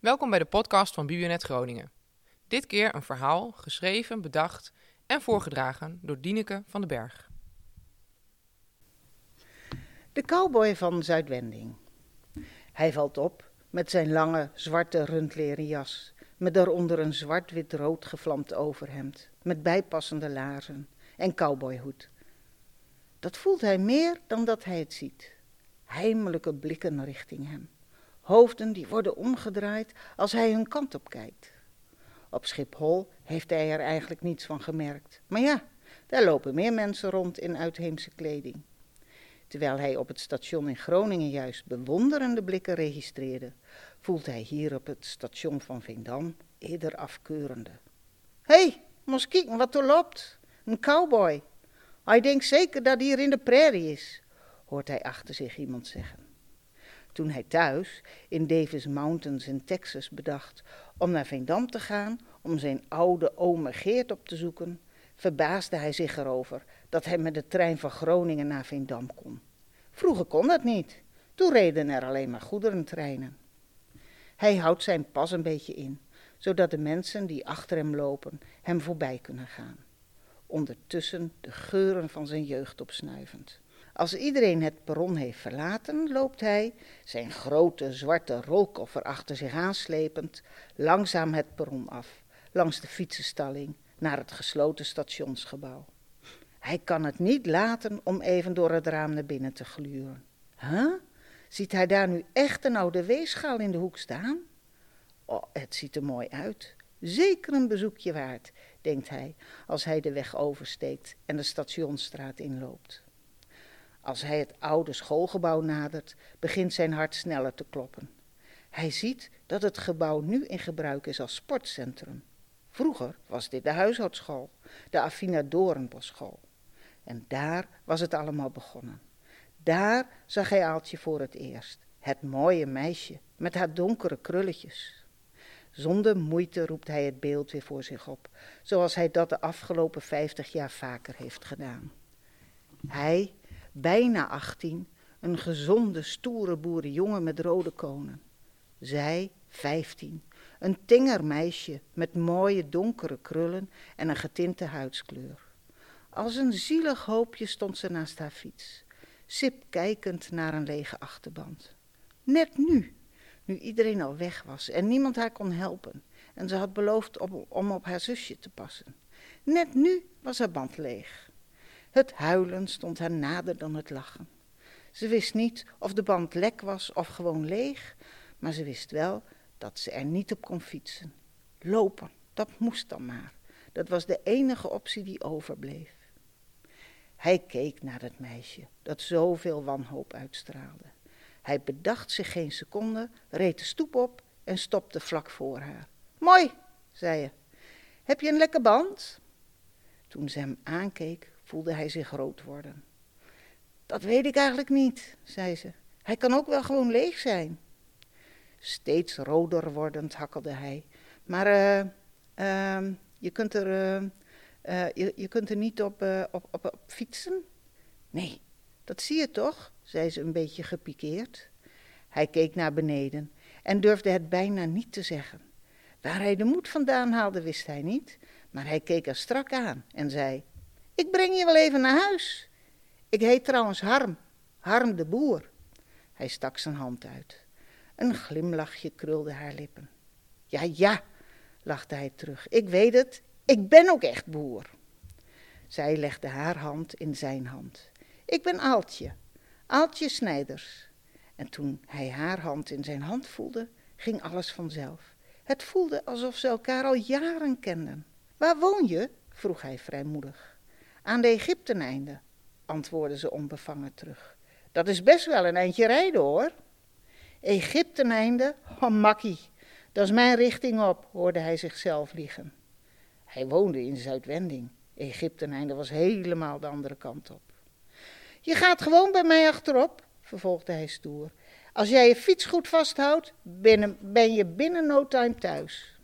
Welkom bij de podcast van Bibionet Groningen. Dit keer een verhaal geschreven, bedacht en voorgedragen door Dieneke van den Berg. De cowboy van Zuidwending. Hij valt op met zijn lange zwarte rundleren jas, met daaronder een zwart-wit-rood gevlamd overhemd, met bijpassende laarzen en cowboyhoed. Dat voelt hij meer dan dat hij het ziet. Heimelijke blikken richting hem. Hoofden die worden omgedraaid als hij hun kant op kijkt. Op Schiphol heeft hij er eigenlijk niets van gemerkt. Maar ja, daar lopen meer mensen rond in uitheemse kleding. Terwijl hij op het station in Groningen juist bewonderende blikken registreerde, voelt hij hier op het station van Veendam eerder afkeurende. Hé, hey, moest kijken wat er loopt. Een cowboy. Hij denkt zeker dat hij hier in de prairie is, hoort hij achter zich iemand zeggen. Toen hij thuis in Davis Mountains in Texas bedacht om naar Veendam te gaan om zijn oude ome Geert op te zoeken, verbaasde hij zich erover dat hij met de trein van Groningen naar Veendam kon. Vroeger kon dat niet. Toen reden er alleen maar goederentreinen. Hij houdt zijn pas een beetje in, zodat de mensen die achter hem lopen hem voorbij kunnen gaan. Ondertussen de geuren van zijn jeugd opsnuivend. Als iedereen het perron heeft verlaten, loopt hij, zijn grote zwarte rolkoffer achter zich aanslepend, langzaam het perron af, langs de fietsenstalling, naar het gesloten stationsgebouw. Hij kan het niet laten om even door het raam naar binnen te gluren. Huh? Ziet hij daar nu echt een oude weegschaal in de hoek staan? Oh, het ziet er mooi uit. Zeker een bezoekje waard, denkt hij, als hij de weg oversteekt en de stationsstraat inloopt. Als hij het oude schoolgebouw nadert, begint zijn hart sneller te kloppen. Hij ziet dat het gebouw nu in gebruik is als sportcentrum. Vroeger was dit de huishoudschool, de Affina Doornbosschool. En daar was het allemaal begonnen. Daar zag hij Aaltje voor het eerst. Het mooie meisje met haar donkere krulletjes. Zonder moeite roept hij het beeld weer voor zich op, zoals hij dat de afgelopen vijftig jaar vaker heeft gedaan. Hij, bijna achttien, een gezonde, stoere boerenjongen met rode konen. Zij, vijftien, een tenger meisje met mooie donkere krullen en een getinte huidskleur. Als een zielig hoopje stond ze naast haar fiets, sip kijkend naar een lege achterband. Net nu, nu iedereen al weg was en niemand haar kon helpen en ze had beloofd om op haar zusje te passen. Net nu was haar band leeg. Het huilen stond haar nader dan het lachen. Ze wist niet of de band lek was of gewoon leeg, maar ze wist wel dat ze er niet op kon fietsen. Lopen, dat moest dan maar. Dat was de enige optie die overbleef. Hij keek naar het meisje dat zoveel wanhoop uitstraalde. Hij bedacht zich geen seconde, reed de stoep op en stopte vlak voor haar. Mooi, zei je. Heb je een lekker band? Toen ze hem aankeek, voelde hij zich rood worden. Dat weet ik eigenlijk niet, zei ze. Hij kan ook wel gewoon leeg zijn. Steeds roder wordend hakkelde hij. Maar uh, uh, je kunt er uh, uh, je, je kunt er niet op, op, op, op, fietsen? Nee, dat zie je toch, zei ze een beetje gepikeerd. Hij keek naar beneden en durfde het bijna niet te zeggen. Waar hij de moed vandaan haalde, wist hij niet, maar hij keek er strak aan en zei: Ik breng je wel even naar huis. Ik heet trouwens Harm, Harm de Boer. Hij stak zijn hand uit. Een glimlachje krulde haar lippen. Ja, ja, lachte hij terug. Ik weet het, ik ben ook echt boer. Zij legde haar hand in zijn hand. Ik ben Aaltje, Aaltje Snijders. En toen hij haar hand in zijn hand voelde, ging alles vanzelf. Het voelde alsof ze elkaar al jaren kenden. Waar woon je? vroeg hij vrijmoedig. Aan de Egypteneinde, antwoordde ze onbevangen terug. Dat is best wel een eindje rijden hoor. Egypteneinde? Oh, makkie. Dat is mijn richting op, hoorde hij zichzelf liegen. Hij woonde in Zuidwending. Egypteneinde was helemaal de andere kant op. Je gaat gewoon bij mij achterop, vervolgde hij stoer. Als jij je fiets goed vasthoudt, ben je binnen no time thuis.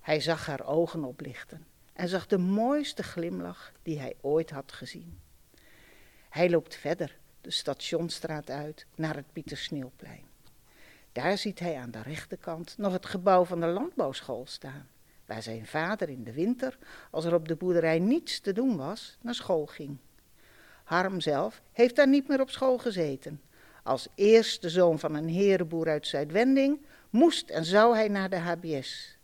Hij zag haar ogen oplichten en zag de mooiste glimlach die hij ooit had gezien. Hij loopt verder de stationstraat uit naar het Pietersneeuwplein. Daar ziet hij aan de rechterkant nog het gebouw van de landbouwschool staan, waar zijn vader in de winter, als er op de boerderij niets te doen was, naar school ging. Harm zelf heeft daar niet meer op school gezeten. Als eerste zoon van een herenboer uit Zuidwending moest en zou hij naar de HBS,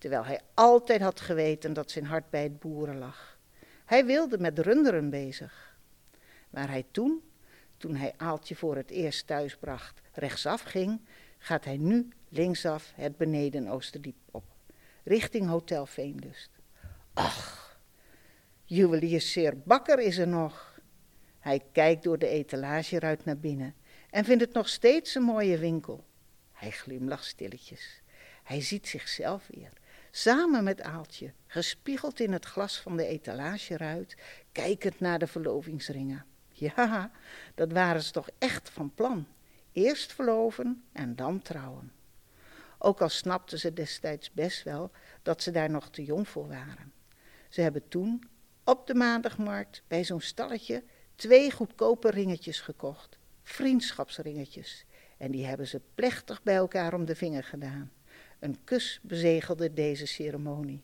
terwijl hij altijd had geweten dat zijn hart bij het boeren lag. Hij wilde met runderen bezig. Waar hij toen, toen hij Aaltje voor het eerst thuis bracht, rechtsaf ging, gaat hij nu linksaf het beneden Oosterdiep op, richting Hotel Veenlust. Ach, juwelierszeer Bakker is er nog. Hij kijkt door de etalageruit naar binnen en vindt het nog steeds een mooie winkel. Hij glimlacht stilletjes. Hij ziet zichzelf weer, samen met Aaltje, gespiegeld in het glas van de etalageruit, kijkend naar de verlovingsringen. Ja, dat waren ze toch echt van plan. Eerst verloven en dan trouwen. Ook al snapten ze destijds best wel dat ze daar nog te jong voor waren. Ze hebben toen op de maandagmarkt bij zo'n stalletje twee goedkope ringetjes gekocht, vriendschapsringetjes, en die hebben ze plechtig bij elkaar om de vinger gedaan. Een kus bezegelde deze ceremonie.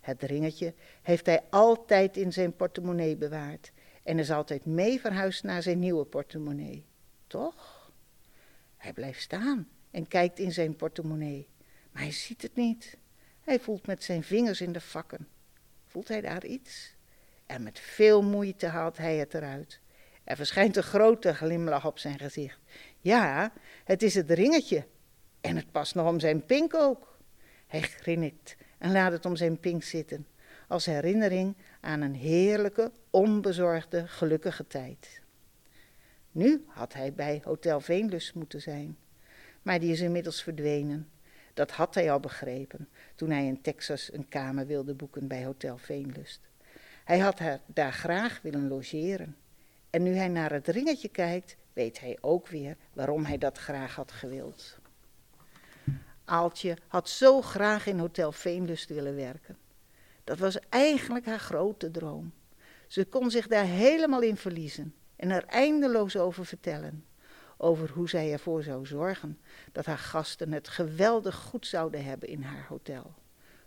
Het ringetje heeft hij altijd in zijn portemonnee bewaard en is altijd mee verhuisd naar zijn nieuwe portemonnee. Toch? Hij blijft staan en kijkt in zijn portemonnee, maar hij ziet het niet. Hij voelt met zijn vingers in de vakken. Voelt hij daar iets? En met veel moeite haalt hij het eruit. Er verschijnt een grote glimlach op zijn gezicht. Ja, het is het ringetje. En het past nog om zijn pink ook. Hij grinnikt en laat het om zijn pink zitten, als herinnering aan een heerlijke, onbezorgde, gelukkige tijd. Nu had hij bij Hotel Veenlust moeten zijn, maar die is inmiddels verdwenen. Dat had hij al begrepen toen hij in Texas een kamer wilde boeken bij Hotel Veenlust. Hij had haar daar graag willen logeren. En nu hij naar het ringetje kijkt, weet hij ook weer waarom hij dat graag had gewild. Aaltje had zo graag in Hotel Veenlust willen werken. Dat was eigenlijk haar grote droom. Ze kon zich daar helemaal in verliezen en er eindeloos over vertellen. Over hoe zij ervoor zou zorgen dat haar gasten het geweldig goed zouden hebben in haar hotel.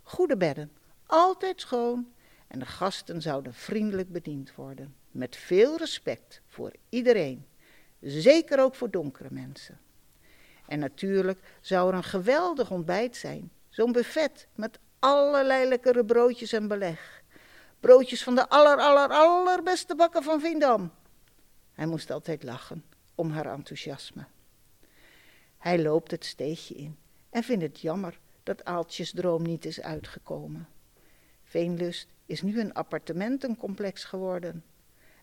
Goede bedden, altijd schoon en de gasten zouden vriendelijk bediend worden. Met veel respect voor iedereen, zeker ook voor donkere mensen. En natuurlijk zou er een geweldig ontbijt zijn. Zo'n buffet met allerlei lekkere broodjes en beleg. Broodjes van de aller, aller, allerbeste bakken van Vindam. Hij moest altijd lachen om haar enthousiasme. Hij loopt het steegje in en vindt het jammer dat Aaltjes droom niet is uitgekomen. Veenlust is nu een appartementencomplex geworden.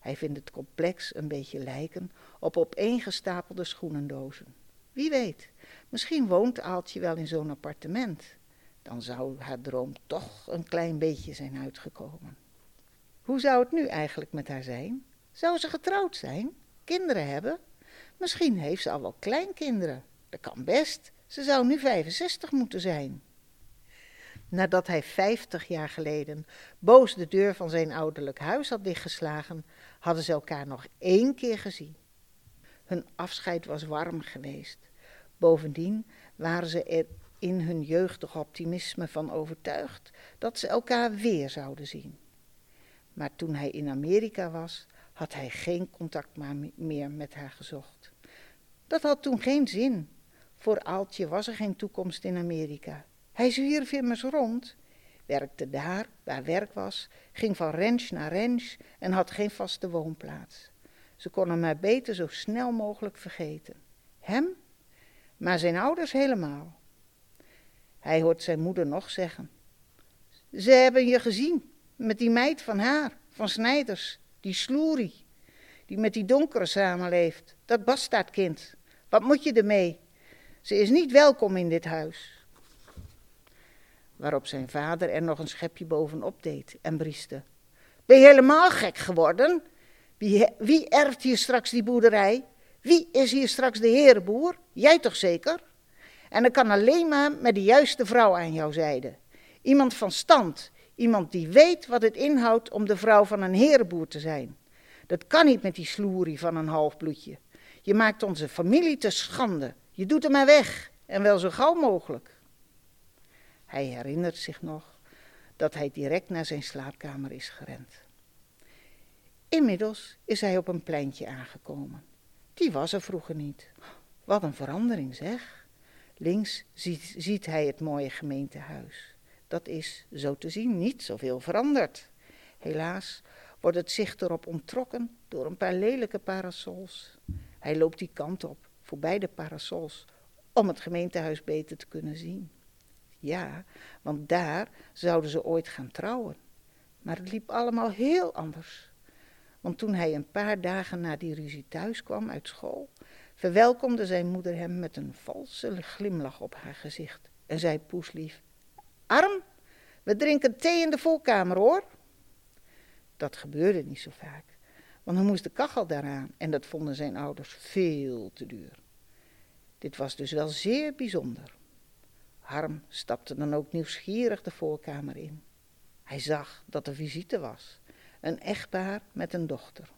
Hij vindt het complex een beetje lijken op opeengestapelde schoenendozen. Wie weet, misschien woont Aaltje wel in zo'n appartement. Dan zou haar droom toch een klein beetje zijn uitgekomen. Hoe zou het nu eigenlijk met haar zijn? Zou ze getrouwd zijn? Kinderen hebben? Misschien heeft ze al wel kleinkinderen. Dat kan best. Ze zou nu 65 moeten zijn. Nadat hij vijftig jaar geleden boos de deur van zijn ouderlijk huis had dichtgeslagen, hadden ze elkaar nog één keer gezien. Hun afscheid was warm geweest. Bovendien waren ze er in hun jeugdig optimisme van overtuigd dat ze elkaar weer zouden zien. Maar toen hij in Amerika was, had hij geen contact meer met haar gezocht. Dat had toen geen zin. Voor Aaltje was er geen toekomst in Amerika. Hij zwierf immers rond, werkte daar waar werk was, ging van ranch naar ranch en had geen vaste woonplaats. Ze kon hem maar beter zo snel mogelijk vergeten. Hem, maar zijn ouders helemaal. Hij hoort zijn moeder nog zeggen. Ze hebben je gezien, met die meid van haar, van Snijders, die sloerie, die met die donkere samenleeft, dat bastaardkind. Wat moet je ermee? Ze is niet welkom in dit huis waarop zijn vader er nog een schepje bovenop deed en brieste. Ben je helemaal gek geworden? Wie, wie erft hier straks die boerderij? Wie is hier straks de herenboer? Jij toch zeker? En dat kan alleen maar met de juiste vrouw aan jouw zijde. Iemand van stand, iemand die weet wat het inhoudt om de vrouw van een herenboer te zijn. Dat kan niet met die sloerie van een halfbloedje. Je maakt onze familie te schande. Je doet hem maar weg en wel zo gauw mogelijk. Hij herinnert zich nog dat hij direct naar zijn slaapkamer is gerend. Inmiddels is hij op een pleintje aangekomen. Die was er vroeger niet. Wat een verandering zeg. Links ziet, ziet hij het mooie gemeentehuis. Dat is, zo te zien, niet zoveel veranderd. Helaas wordt het zicht erop onttrokken door een paar lelijke parasols. Hij loopt die kant op, voorbij de parasols, om het gemeentehuis beter te kunnen zien. Ja, want daar zouden ze ooit gaan trouwen. Maar het liep allemaal heel anders. Want toen hij een paar dagen na die ruzie thuis kwam uit school, verwelkomde zijn moeder hem met een valse glimlach op haar gezicht en zei poeslief: Arm, we drinken thee in de voorkamer hoor. Dat gebeurde niet zo vaak, want dan moest de kachel daaraan en dat vonden zijn ouders veel te duur. Dit was dus wel zeer bijzonder. Harm stapte dan ook nieuwsgierig de voorkamer in. Hij zag dat er visite was, een echtpaar met een dochter.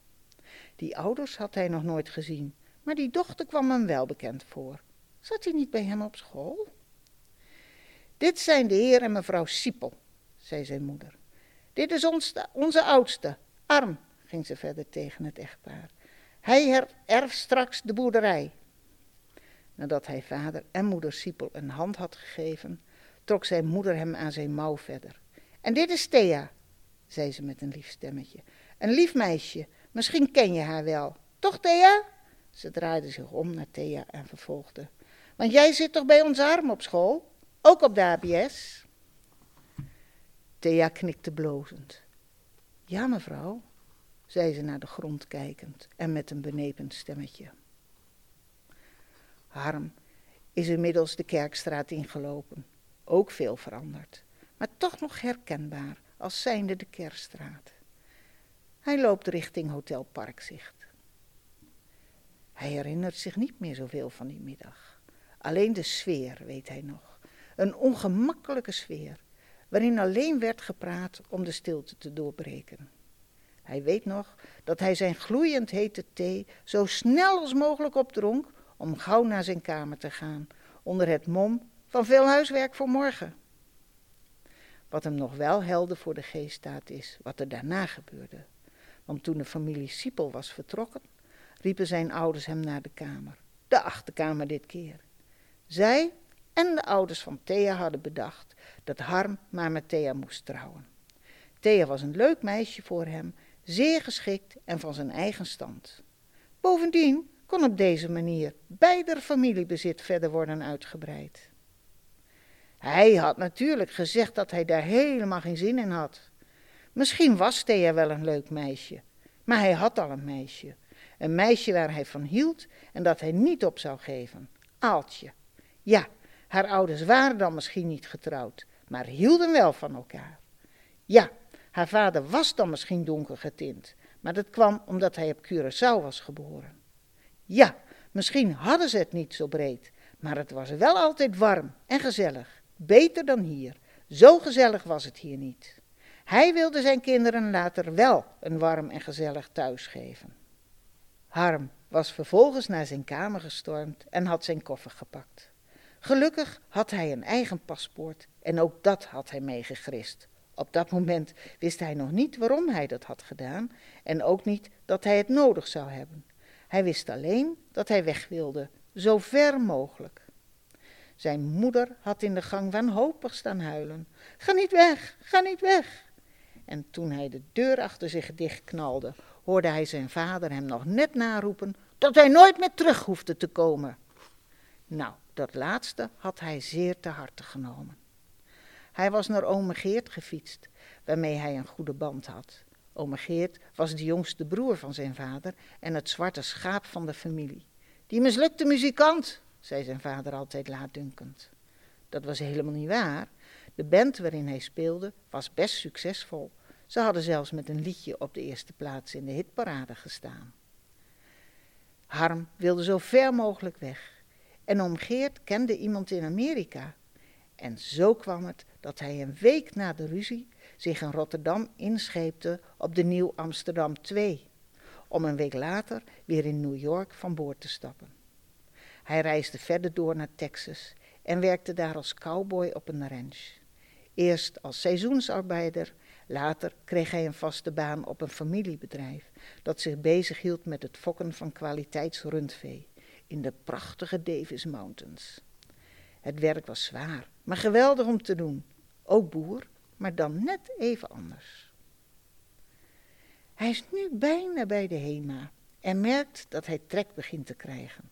Die ouders had hij nog nooit gezien, maar die dochter kwam hem wel bekend voor. Zat hij niet bij hem op school? Dit zijn de heer en mevrouw Siepel, zei zijn moeder. Dit is ons, onze oudste, Arm, ging ze verder tegen het echtpaar. Hij erft straks de boerderij. Nadat hij vader en moeder Siepel een hand had gegeven, trok zijn moeder hem aan zijn mouw verder. En dit is Thea, zei ze met een lief stemmetje. Een lief meisje, misschien ken je haar wel. Toch, Thea? Ze draaide zich om naar Thea en vervolgde. Want jij zit toch bij ons arm op school? Ook op de ABS? Thea knikte blozend. Ja, mevrouw, zei ze naar de grond kijkend en met een benepend stemmetje. Harm is inmiddels de kerkstraat ingelopen, ook veel veranderd, maar toch nog herkenbaar als zijnde de kerkstraat. Hij loopt richting Hotel Parkzicht. Hij herinnert zich niet meer zoveel van die middag. Alleen de sfeer weet hij nog. Een ongemakkelijke sfeer, waarin alleen werd gepraat om de stilte te doorbreken. Hij weet nog dat hij zijn gloeiend hete thee zo snel als mogelijk opdronk om gauw naar zijn kamer te gaan, onder het mom van veel huiswerk voor morgen. Wat hem nog wel helder voor de geest staat is wat er daarna gebeurde. Want toen de familie Siepel was vertrokken, riepen zijn ouders hem naar de kamer. De achterkamer dit keer. Zij en de ouders van Thea hadden bedacht dat Harm maar met Thea moest trouwen. Thea was een leuk meisje voor hem, zeer geschikt en van zijn eigen stand. Bovendien kon op deze manier beider familiebezit verder worden uitgebreid. Hij had natuurlijk gezegd dat hij daar helemaal geen zin in had. Misschien was Thea wel een leuk meisje, maar hij had al een meisje. Een meisje waar hij van hield en dat hij niet op zou geven. Aaltje. Ja, haar ouders waren dan misschien niet getrouwd, maar hielden wel van elkaar. Ja, haar vader was dan misschien donker getint, maar dat kwam omdat hij op Curaçao was geboren. Ja, misschien hadden ze het niet zo breed, maar het was wel altijd warm en gezellig. Beter dan hier. Zo gezellig was het hier niet. Hij wilde zijn kinderen later wel een warm en gezellig thuis geven. Harm was vervolgens naar zijn kamer gestormd en had zijn koffer gepakt. Gelukkig had hij een eigen paspoort en ook dat had hij meegegrist. Op dat moment wist hij nog niet waarom hij dat had gedaan en ook niet dat hij het nodig zou hebben. Hij wist alleen dat hij weg wilde, zo ver mogelijk. Zijn moeder had in de gang wanhopig staan huilen. Ga niet weg, ga niet weg. En toen hij de deur achter zich dichtknalde, hoorde hij zijn vader hem nog net naroepen dat hij nooit meer terug hoefde te komen. Nou, dat laatste had hij zeer te harte genomen. Hij was naar ome Geert gefietst, waarmee hij een goede band had. Ome Geert was de jongste broer van zijn vader en het zwarte schaap van de familie. Die mislukte muzikant, zei zijn vader altijd laatdunkend. Dat was helemaal niet waar. De band waarin hij speelde was best succesvol. Ze hadden zelfs met een liedje op de eerste plaats in de hitparade gestaan. Harm wilde zo ver mogelijk weg. En oom Geert kende iemand in Amerika. En zo kwam het dat hij een week na de ruzie zich in Rotterdam inscheepte op de Nieuw Amsterdam 2, om een week later weer in New York van boord te stappen. Hij reisde verder door naar Texas en werkte daar als cowboy op een ranch. Eerst als seizoensarbeider, later kreeg hij een vaste baan op een familiebedrijf dat zich bezighield met het fokken van kwaliteitsrundvee in de prachtige Davis Mountains. Het werk was zwaar, maar geweldig om te doen. Ook boer, maar dan net even anders. Hij is nu bijna bij de HEMA en merkt dat hij trek begint te krijgen.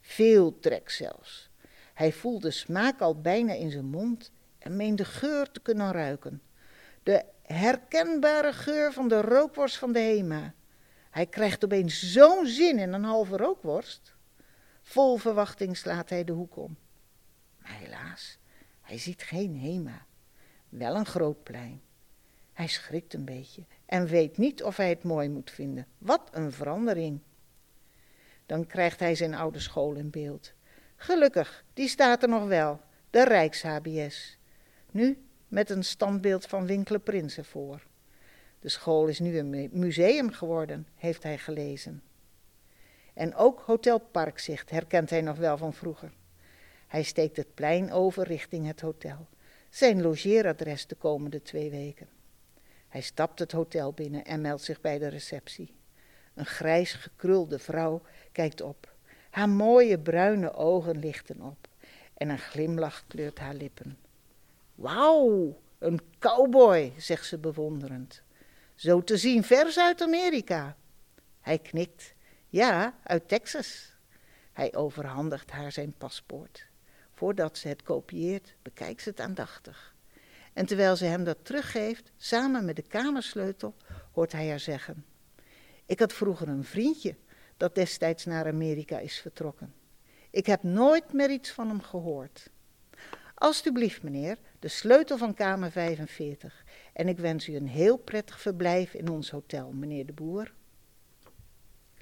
Veel trek zelfs. Hij voelt de smaak al bijna in zijn mond en meent de geur te kunnen ruiken. De herkenbare geur van de rookworst van de HEMA. Hij krijgt opeens zo'n zin in een halve rookworst. Vol verwachting slaat hij de hoek om. Maar helaas, hij ziet geen HEMA. Wel een groot plein. Hij schrikt een beetje en weet niet of hij het mooi moet vinden. Wat een verandering. Dan krijgt hij zijn oude school in beeld. Gelukkig, die staat er nog wel, de Rijks-HBS. Nu met een standbeeld van Winkele Prinsen voor. De school is nu een museum geworden, heeft hij gelezen. En ook Hotel Parkzicht herkent hij nog wel van vroeger. Hij steekt het plein over richting het hotel. Zijn logeeradres de komende twee weken. Hij stapt het hotel binnen en meldt zich bij de receptie. Een grijs gekrulde vrouw kijkt op. Haar mooie bruine ogen lichten op en een glimlach kleurt haar lippen. Wauw, een cowboy, zegt ze bewonderend. Zo te zien vers uit Amerika. Hij knikt. Ja, uit Texas. Hij overhandigt haar zijn paspoort. Voordat ze het kopieert, bekijkt ze het aandachtig. En terwijl ze hem dat teruggeeft, samen met de kamersleutel, hoort hij haar zeggen: Ik had vroeger een vriendje dat destijds naar Amerika is vertrokken. Ik heb nooit meer iets van hem gehoord. Alsjeblieft, meneer, de sleutel van kamer 45. En ik wens u een heel prettig verblijf in ons hotel, meneer de Boer.